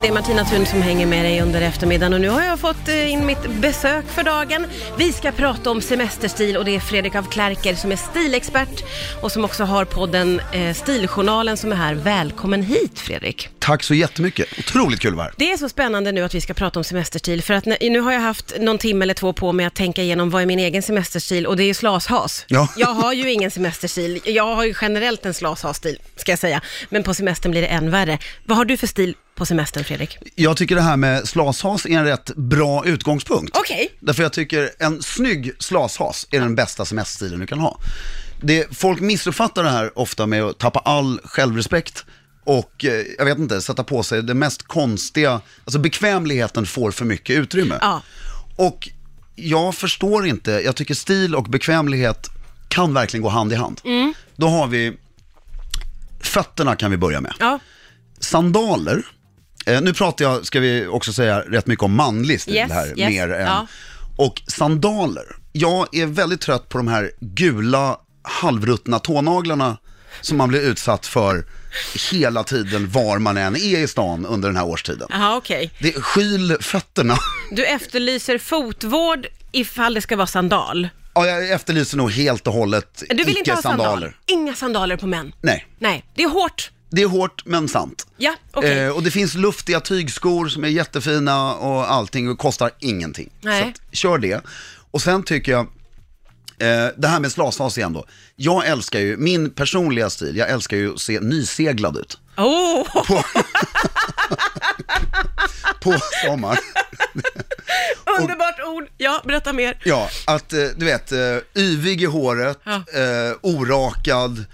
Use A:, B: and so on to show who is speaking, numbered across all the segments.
A: Det är Martina Thun som hänger med dig under eftermiddagen och nu har jag fått eh, in mitt besök för dagen. Vi ska prata om semesterstil och det är Fredrik af Klerker som är stilexpert och som också har podden eh, Stiljournalen som är här. Välkommen hit Fredrik!
B: Tack så jättemycket. Otroligt kul att vara här.
A: Det är så spännande nu att vi ska prata om semesterstil för att när, nu har jag haft någon timme eller två på mig att tänka igenom vad är min egen semesterstil och det är ju slashas.
B: Ja.
A: Jag har ju ingen semesterstil. Jag har ju generellt en slashas-stil ska jag säga, men på semestern blir det än värre. Vad har du för stil på semestern Fredrik?
B: Jag tycker det här med slashas är en rätt bra utgångspunkt.
A: Okej.
B: Därför jag tycker en snygg slashas är den bästa semesterstilen du kan ha. Det, folk missuppfattar det här ofta med att tappa all självrespekt och, eh, jag vet inte, sätta på sig det mest konstiga, alltså bekvämligheten får för mycket utrymme.
A: Ja.
B: Och jag förstår inte, jag tycker stil och bekvämlighet kan verkligen gå hand i hand.
A: Mm.
B: Då har vi, fötterna kan vi börja med.
A: Ja.
B: Sandaler, eh, nu pratar jag, ska vi också säga, rätt mycket om manlig stil
A: Yes,
B: här.
A: yes,
B: mer än,
A: ja.
B: Och sandaler, jag är väldigt trött på de här gula halvruttna tånaglarna som man blir utsatt för hela tiden var man än är i stan under den här årstiden.
A: Jaha, okej.
B: Det skyl fötterna.
A: Du efterlyser fotvård ifall det ska vara sandal.
B: Ja, jag efterlyser nog helt och hållet
A: Du vill inte ha sandal?
B: icke-sandaler.
A: Inga sandaler på män?
B: Nej,
A: Nej, det är hårt.
B: det är hårt men sant.
A: Ja, okej.
B: Eh, och det finns luftiga tygskor som är jättefina och allting och kostar ingenting.
A: Nej.
B: Så att, kör det. Och sen tycker jag, det här med slashas igen då. Jag älskar ju, min personliga stil, jag älskar ju att se nyseglad ut
A: Oh,
B: på sommar.
A: underbart ord. Ja, berätta mer.
B: Ja, att eh, du vet, eh, yvig i håret,
A: Ja.
B: eh, orakad,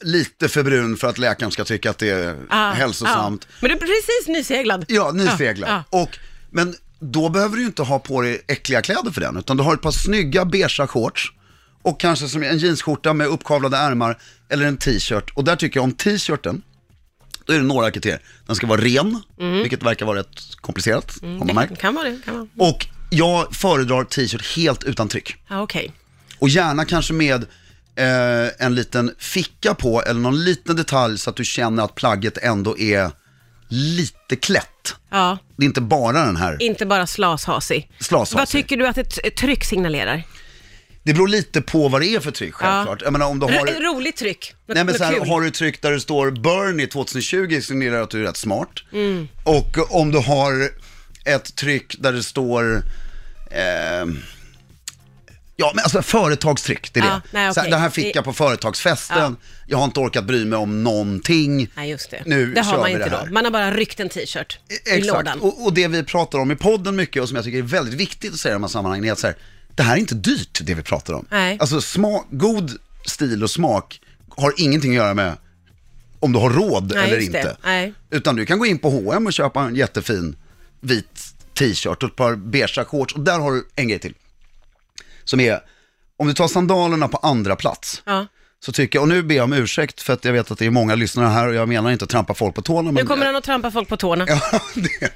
B: lite för brun för att läkaren ska tycka att det är
A: Ah,
B: hälsosamt.
A: ja. Men du är precis nyseglad.
B: Ja, nyseglad.
A: Ja,
B: Och, men då behöver du inte ha på dig äckliga kläder för den, utan du har ett par snygga beiga shorts och kanske som en jeansskjorta med uppkavlade ärmar eller en t-shirt. Och där tycker jag om t-shirten, då är det några kriterier. Den ska vara ren, vilket verkar vara rätt komplicerat, har man märkt.
A: Det kan vara det. Kan vara.
B: Och jag föredrar t-shirt helt utan tryck.
A: Ja, okej.
B: Och gärna kanske med eh, en liten ficka på eller någon liten detalj så att du känner att plagget ändå är lite klätt.
A: Ja,
B: Det är inte bara den här
A: inte bara slashasig.
B: slashasig.
A: Vad tycker du att ett tryck signalerar?
B: Det beror lite på vad det är för tryck självklart. Jag menar om du har...
A: Roligt tryck.
B: Nej men så här, har du tryck där det står Bernie 2020 signerar att du är rätt smart.
A: Mm.
B: Och om du har ett tryck där det står ehm, Ja, men alltså företagstryck, det är
A: Ja,
B: det.
A: nej,
B: så här,
A: okej.
B: det här fick
A: Det-
B: jag på företagsfesten, jag har inte orkat bry mig om någonting.
A: Nej, just det.
B: Nu
A: det har
B: kör
A: man
B: vi
A: inte
B: det här.
A: då. Man har bara ryckt en t-shirt i
B: Exakt,
A: lådan.
B: och, och det vi pratar om i podden mycket och som jag tycker är väldigt viktigt att säga i de här sammanhangen är att så här, det här är inte dyrt det vi pratar om.
A: Nej.
B: Alltså smak, god stil och smak har ingenting att göra med om du har råd
A: Nej,
B: eller inte.
A: Nej.
B: Utan du kan gå in på H&M och köpa en jättefin vit t-shirt och ett par beiga shorts och där har du en grej till. Som är, om du tar sandalerna på andra plats
A: Ja.
B: så tycker jag, och nu ber jag om ursäkt för att jag vet att det är många lyssnare här och jag menar inte att trampa folk på tårna.
A: Nu
B: Men
A: kommer han att trampa folk på tårna.
B: Ja, det.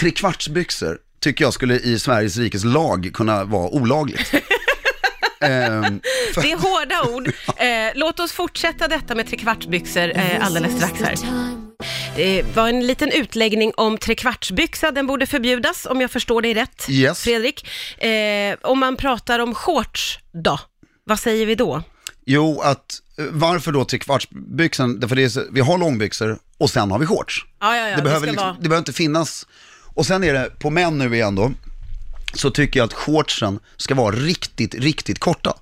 B: Trekvartsbyxor tycker jag skulle i Sveriges rikes lag kunna vara olagligt. Ehm, för,
A: Det är hårda ord. Eh, låt oss fortsätta detta med trekvartsbyxor eh, alldeles strax här. Det var en liten utläggning om trekvartsbyxa, den borde förbjudas om jag förstår dig rätt,
B: Yes.
A: Fredrik. Eh, om man pratar om shorts då, vad säger vi då?
B: jo, att eh, varför då trekvartsbyxan? Därför det är, så- vi har långbyxor och sen har vi shorts.
A: Ja, ja, ja,
B: det,
A: det
B: behöver liksom,
A: vara-
B: det behöver inte finnas. Och sen är det, på män nu igen då, så tycker jag att shortsen ska vara riktigt, riktigt korta.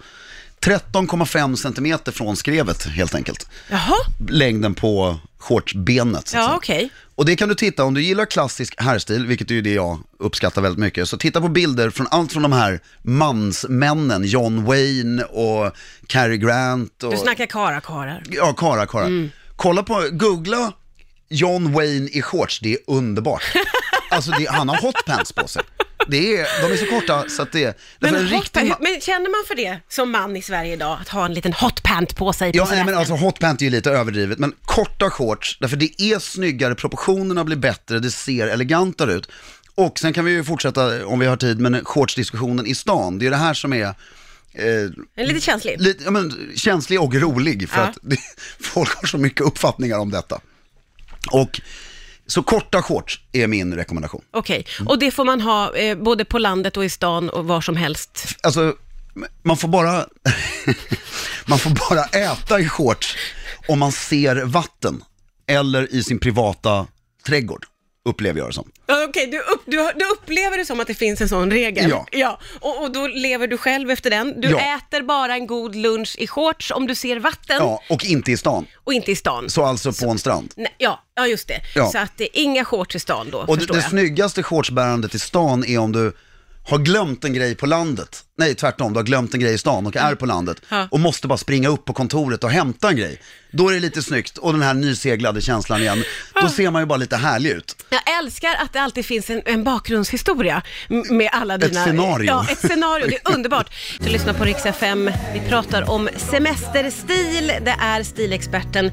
B: 13,5 centimeter från skrevet helt enkelt.
A: Jaha,
B: Längden på shortsbenet. så att
A: ja
B: säga.
A: okej.
B: Och det kan du titta, om du gillar klassisk herrstil, vilket är ju det jag uppskattar väldigt mycket, så titta på bilder från allt från de här mansmännen, John Wayne och Cary Grant och...
A: Du snackar kara-karar.
B: Ja, Kara, Kara. Kolla på, googla John Wayne i shorts, det är underbart. alltså det, han har hotpants på sig. Det är, de är så korta så att det är...
A: Men,
B: en riktig
A: men känner man för det som man i Sverige idag, att ha en liten hotpant på sig på
B: Ja, nej, men alltså hotpant är ju lite överdrivet, men korta shorts, därför det är snyggare, proportionerna blir bättre, det ser elegantare ut. Och sen kan vi ju fortsätta, om vi har tid, med shortsdiskussionen i stan. Det är det här som är eh,
A: lite känslig.
B: lite, ja, men, känslig och rolig, för
A: Ja.
B: att det, folk har så mycket uppfattningar om detta. Och Så korta shorts är min rekommendation.
A: Okej, och det får man ha eh, både på landet och i stan och var som helst.
B: Alltså, man får bara, man får bara äta i shorts om man ser vatten eller i sin privata trädgård, upplever jag det som.
A: Okej, du, upp, du, du upplever det som att det finns en sån regel?
B: Ja.
A: ja. Och, och då lever du själv efter den. Du
B: Ja.
A: äter bara en god lunch i shorts om du ser vatten
B: Ja, och inte i stan.
A: och inte i stan.
B: Så alltså på en strand.
A: Nej, ja, ja, just det.
B: Ja.
A: Så att det är inga shorts i stan då,
B: Och det, det snyggaste shortsbärandet i stan är om du har glömt en grej på landet. Nej, tvärtom, du har glömt en grej i stan och är på landet
A: Ja.
B: och måste bara springa upp på kontoret och hämta en grej. Då är det lite snyggt och den här nyseglade känslan igen. Då ser man ju bara lite härlig ut.
A: Jag älskar att det alltid finns en, en bakgrundshistoria m- med alla dina...
B: scenario.
A: Ja, ett scenario. Det är underbart. Du lyssnar på Rix FM. Vi pratar om semesterstil. Det är stilexperten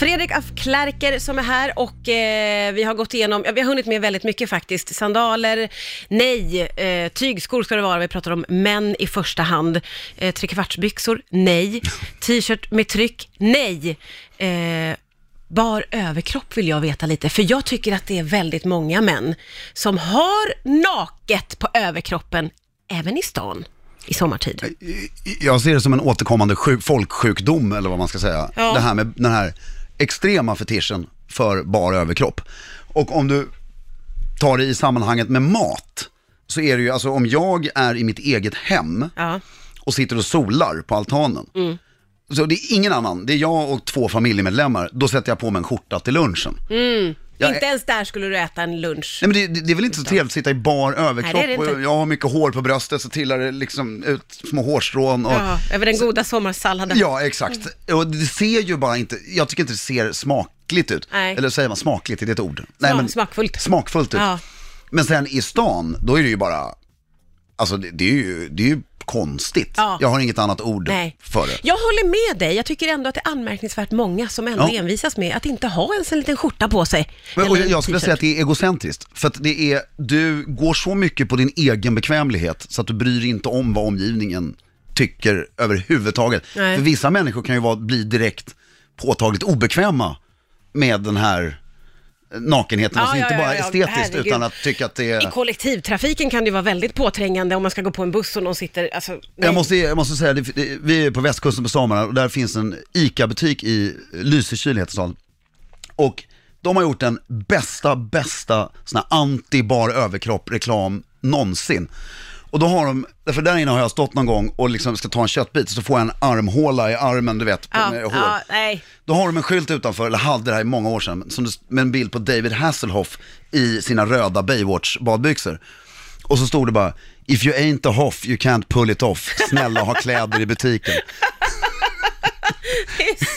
A: Fredrik af Klerker som är här och eh, vi har gått igenom, ja, vi har hunnit med väldigt mycket faktiskt. Sandaler, nej. Eh, tygskor ska det vara. Vi pratar om män i första hand. Eh, trekvartsbyxor, nej. T-shirt med tryck, nej. Eh, Bar överkropp vill jag veta lite, för jag tycker att det är väldigt många män som har naket på överkroppen, även i stan, i sommartid.
B: Jag ser det som en återkommande sjuk, folksjukdom eller vad man ska säga.
A: Ja.
B: Det här med den här extrema fetischen för bar överkropp. Och om du tar det i sammanhanget med mat, så är det ju, alltså om jag är i mitt eget hem
A: Ja.
B: och sitter och solar på altanen. Så det är ingen annan, det är jag och två familjemedlemmar, då sätter jag på mig en skjorta till lunchen. Jag
A: Inte ens där skulle du äta en lunch.
B: Nej men det, det, är väl inte så trevligt att sitta i bar överkropp
A: Nej, det är det inte.
B: och jag har mycket hår på bröstet så trillar det liksom ut små hårstrån och
A: Ja, över den goda sommarsalladen.
B: Ja, exakt. Och det ser ju bara inte, jag tycker inte det ser smakligt ut.
A: Nej.
B: Eller säger man smakligt, är det ett ord?
A: Sma- smakfullt.
B: Smakfullt ut.
A: Ja.
B: Men sen i stan, då är det ju bara, alltså det, det är ju, det är ju konstigt.
A: Ja.
B: Jag har inget annat ord
A: Nej.
B: för det.
A: Jag håller med dig. Jag tycker ändå att det är anmärkningsvärt många som ändå
B: Ja.
A: envisas med att inte ha ens en liten skjorta på sig.
B: Men, och jag skulle säga att det är egocentriskt. För att det är, du går så mycket på din egen bekvämlighet så att du bryr dig inte om vad omgivningen tycker överhuvudtaget.
A: Nej.
B: För vissa människor kan ju vara, bli direkt påtagligt obekväma med den här nakenheten. Alltså inte bara estetiskt
A: herregud.
B: utan att tycka att det
A: I
B: är...
A: kollektivtrafiken kan det ju vara väldigt påträngande om man ska gå på en buss och någon sitter, alltså, nej.
B: Jag måste, jag måste säga, det, det, vi är på västkusten på sommaren och där finns en ICA-butik i Lysekil heter staden. Och de har gjort den bästa, bästa sån här anti-bar överkropp-reklam någonsin. Och då har de, för där inne har jag stått någon gång och liksom ska ta en köttbit så får jag en armhåla i armen, du vet, på,
A: ja,
B: med hår.
A: ja, nej.
B: Då har de en skylt utanför, eller hade det här i många år sedan, som med en bild på David Hasselhoff i sina röda Baywatch badbyxor. Och så stod det bara, if you ain't a hoff you can't pull it off, snälla ha kläder i butiken.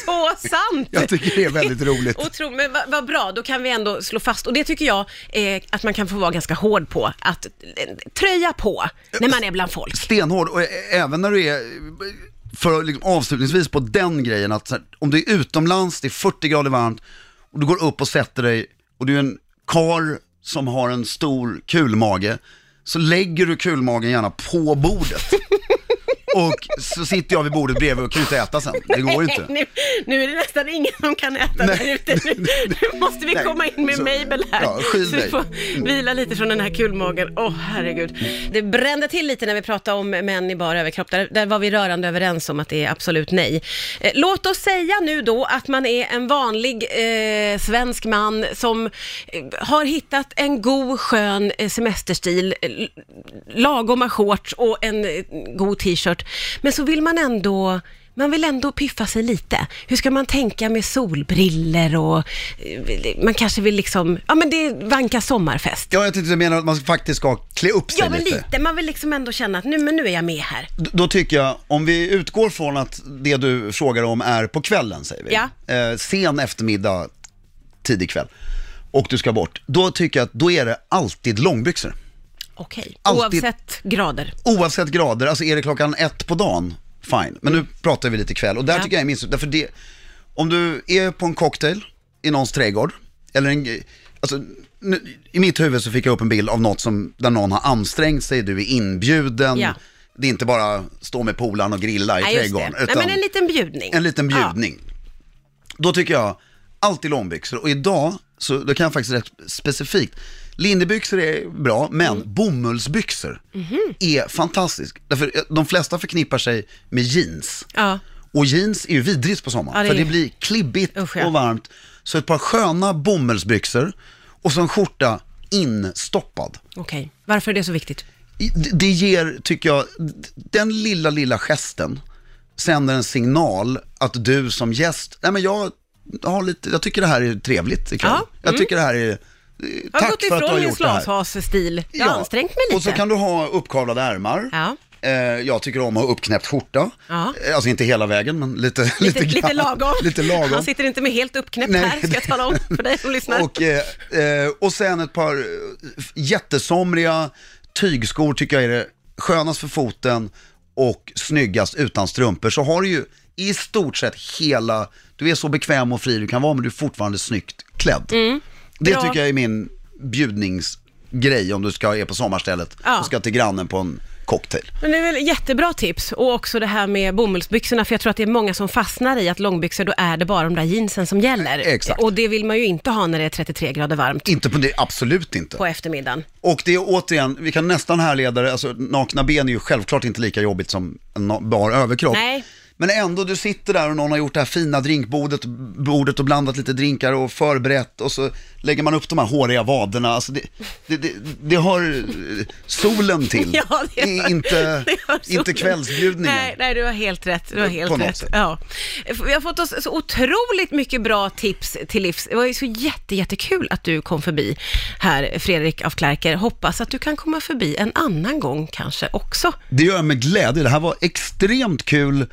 A: Så sant!
B: Jag tycker det är väldigt roligt.
A: Otro, men vad vad bra, då kan vi ändå slå fast, och det tycker jag eh, att man kan få vara ganska hård på, att eh, tröja på när man är bland folk.
B: Stenhård, och ä- även när du är, för liksom avslutningsvis på den grejen, att här, om du är utomlands, det är 40 grader varmt, och du går upp och sätter dig, och du är en kar som har en stor kulmage, så lägger du kulmagen gärna på bordet. Och så sitter jag vid bordet bredvid och kan inte äta sen. Det går inte.
A: nu, nu är det nästan ingen som kan äta
B: Nej.
A: där ute. Nu, nu måste vi
B: Nej.
A: komma in med
B: Så-
A: Mabel här.
B: ja,
A: så vi får vila lite från den här kulmagen. Åh, herregud. Det brände till lite när vi pratade om män i bar överkropp. Där, där var vi rörande överens om att det är absolut nej. Eh, låt oss säga nu då att man är en vanlig eh, svensk man som eh, har hittat en god, skön eh, semesterstil, lagoma shorts och en god t-shirt. Men så vill man ändå man vill ändå piffa sig lite. Hur ska man tänka med solbriller och eh, man kanske vill liksom, ja men det är vanka sommarfest.
B: Ja, jag tänkte mena att man faktiskt ska klä upp sig
A: Ja men
B: lite.
A: lite, man vill liksom ändå känna att nu, men nu är jag med här.
B: D- Då tycker jag, om vi utgår från att det du frågar om är på kvällen, säger vi.
A: Ja.
B: Eh, sen eftermiddag, tidig kväll. Och du ska bort. Då tycker jag att då är det alltid långbyxor.
A: Okej,
B: Alltid-
A: oavsett grader.
B: Oavsett grader, alltså är det klockan ett på dagen, fine. Men nu pratar vi lite kväll och där
A: Ja.
B: tycker jag är minst, därför det, om du är på en cocktail i någons trädgård, eller en, alltså, nu, i mitt huvud så fick jag upp en bild av något som, där någon har ansträngt sig, du är inbjuden,
A: Ja.
B: det är inte bara stå med polaren och grilla i
A: Nej, just det.
B: trädgården.
A: Nej, men en liten bjudning.
B: en liten bjudning. Då tycker jag alltid långbyxor och idag så då kan jag faktiskt rätt specifikt. Linnebyxor är bra, men
A: Mm.
B: bomullsbyxor
A: Mhm.
B: är fantastiskt. Därför eh, de flesta förknippar sig med jeans.
A: Ja.
B: Och jeans är ju vidrigt på sommaren,
A: Ja, det
B: för
A: är-
B: det blir klibbigt
A: Usch, ja.
B: och varmt. Så ett par sköna bomullsbyxor och så en skjorta instoppad.
A: Okej, varför är det så viktigt?
B: Det- ger, tycker jag, den lilla, lilla gesten sänder en signal att du som gäst, nej men jag har lite, jag tycker det här är trevligt ikväll.
A: Ja,
B: Jag tycker det här är,
A: Jag har
B: tack
A: gått
B: för att du har
A: ifrån min
B: gjort det här.
A: slashas-stil. Jag har ansträngt mig lite.
B: Och så kan du ha uppkavlade ärmar.
A: Ja.
B: Eh, jag tycker om att ha uppknäppt skjorta.
A: Ja.
B: Eh, Alltså inte hela vägen, men lite, lite,
A: Lite, lite
B: grann.
A: lagom.
B: lite lagom.
A: Han sitter inte med helt uppknäppt
B: Nej.
A: här, ska jag tala om för dig som lyssnar.
B: Och, eh, eh, och sen ett par eh, jättesomriga tygskor tycker jag är det skönast för foten och snyggast utan strumpor. Så har du ju i stort sett hela, du är så bekväm och fri du kan vara men du är fortfarande snyggt klädd. Det.
A: Bra.
B: tycker jag är min bjudningsgrej om du ska är på sommarstället
A: Ja.
B: och ska till grannen på en cocktail.
A: Men det är väl jättebra tips och också det här med bomullsbyxorna för jag tror att det är många som fastnar i att långbyxor då är det bara de där jeansen som gäller.
B: Exakt.
A: Och det vill man ju inte ha när det är 33 grader varmt
B: Inte på det, absolut inte.
A: på eftermiddagen.
B: Och det är återigen, vi kan nästan härleda det, alltså nakna ben är ju självklart inte lika jobbigt som en na- bar överkropp.
A: Nej.
B: Men ändå, du sitter där och någon har gjort det här fina drinkbordet bordet och blandat lite drinkar och förberett och så lägger man upp de här håriga vaderna. Alltså det, det, det, det har eh, solen till,
A: Ja, det har-
B: inte,
A: det
B: inte kvällsbjudningen.
A: Nej, nej, du har helt rätt. Du har helt rätt.
B: sätt.
A: Ja. Vi har fått oss så otroligt mycket bra tips till livs. Det var ju så jätte, jättekul att du kom förbi här, Fredrik af Klerker. Hoppas att du kan komma förbi en annan gång kanske också.
B: Det gör jag med glädje. Det här var extremt kul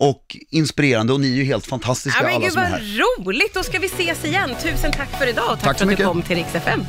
B: och inspirerande och ni är ju helt fantastiska
A: Ja, men
B: alla
A: gud
B: som är
A: vad
B: här.
A: roligt, då ska vi ses igen. Tusen tack för idag och tack,
B: Tack så
A: för att du
B: mycket.
A: kom till Rix FM.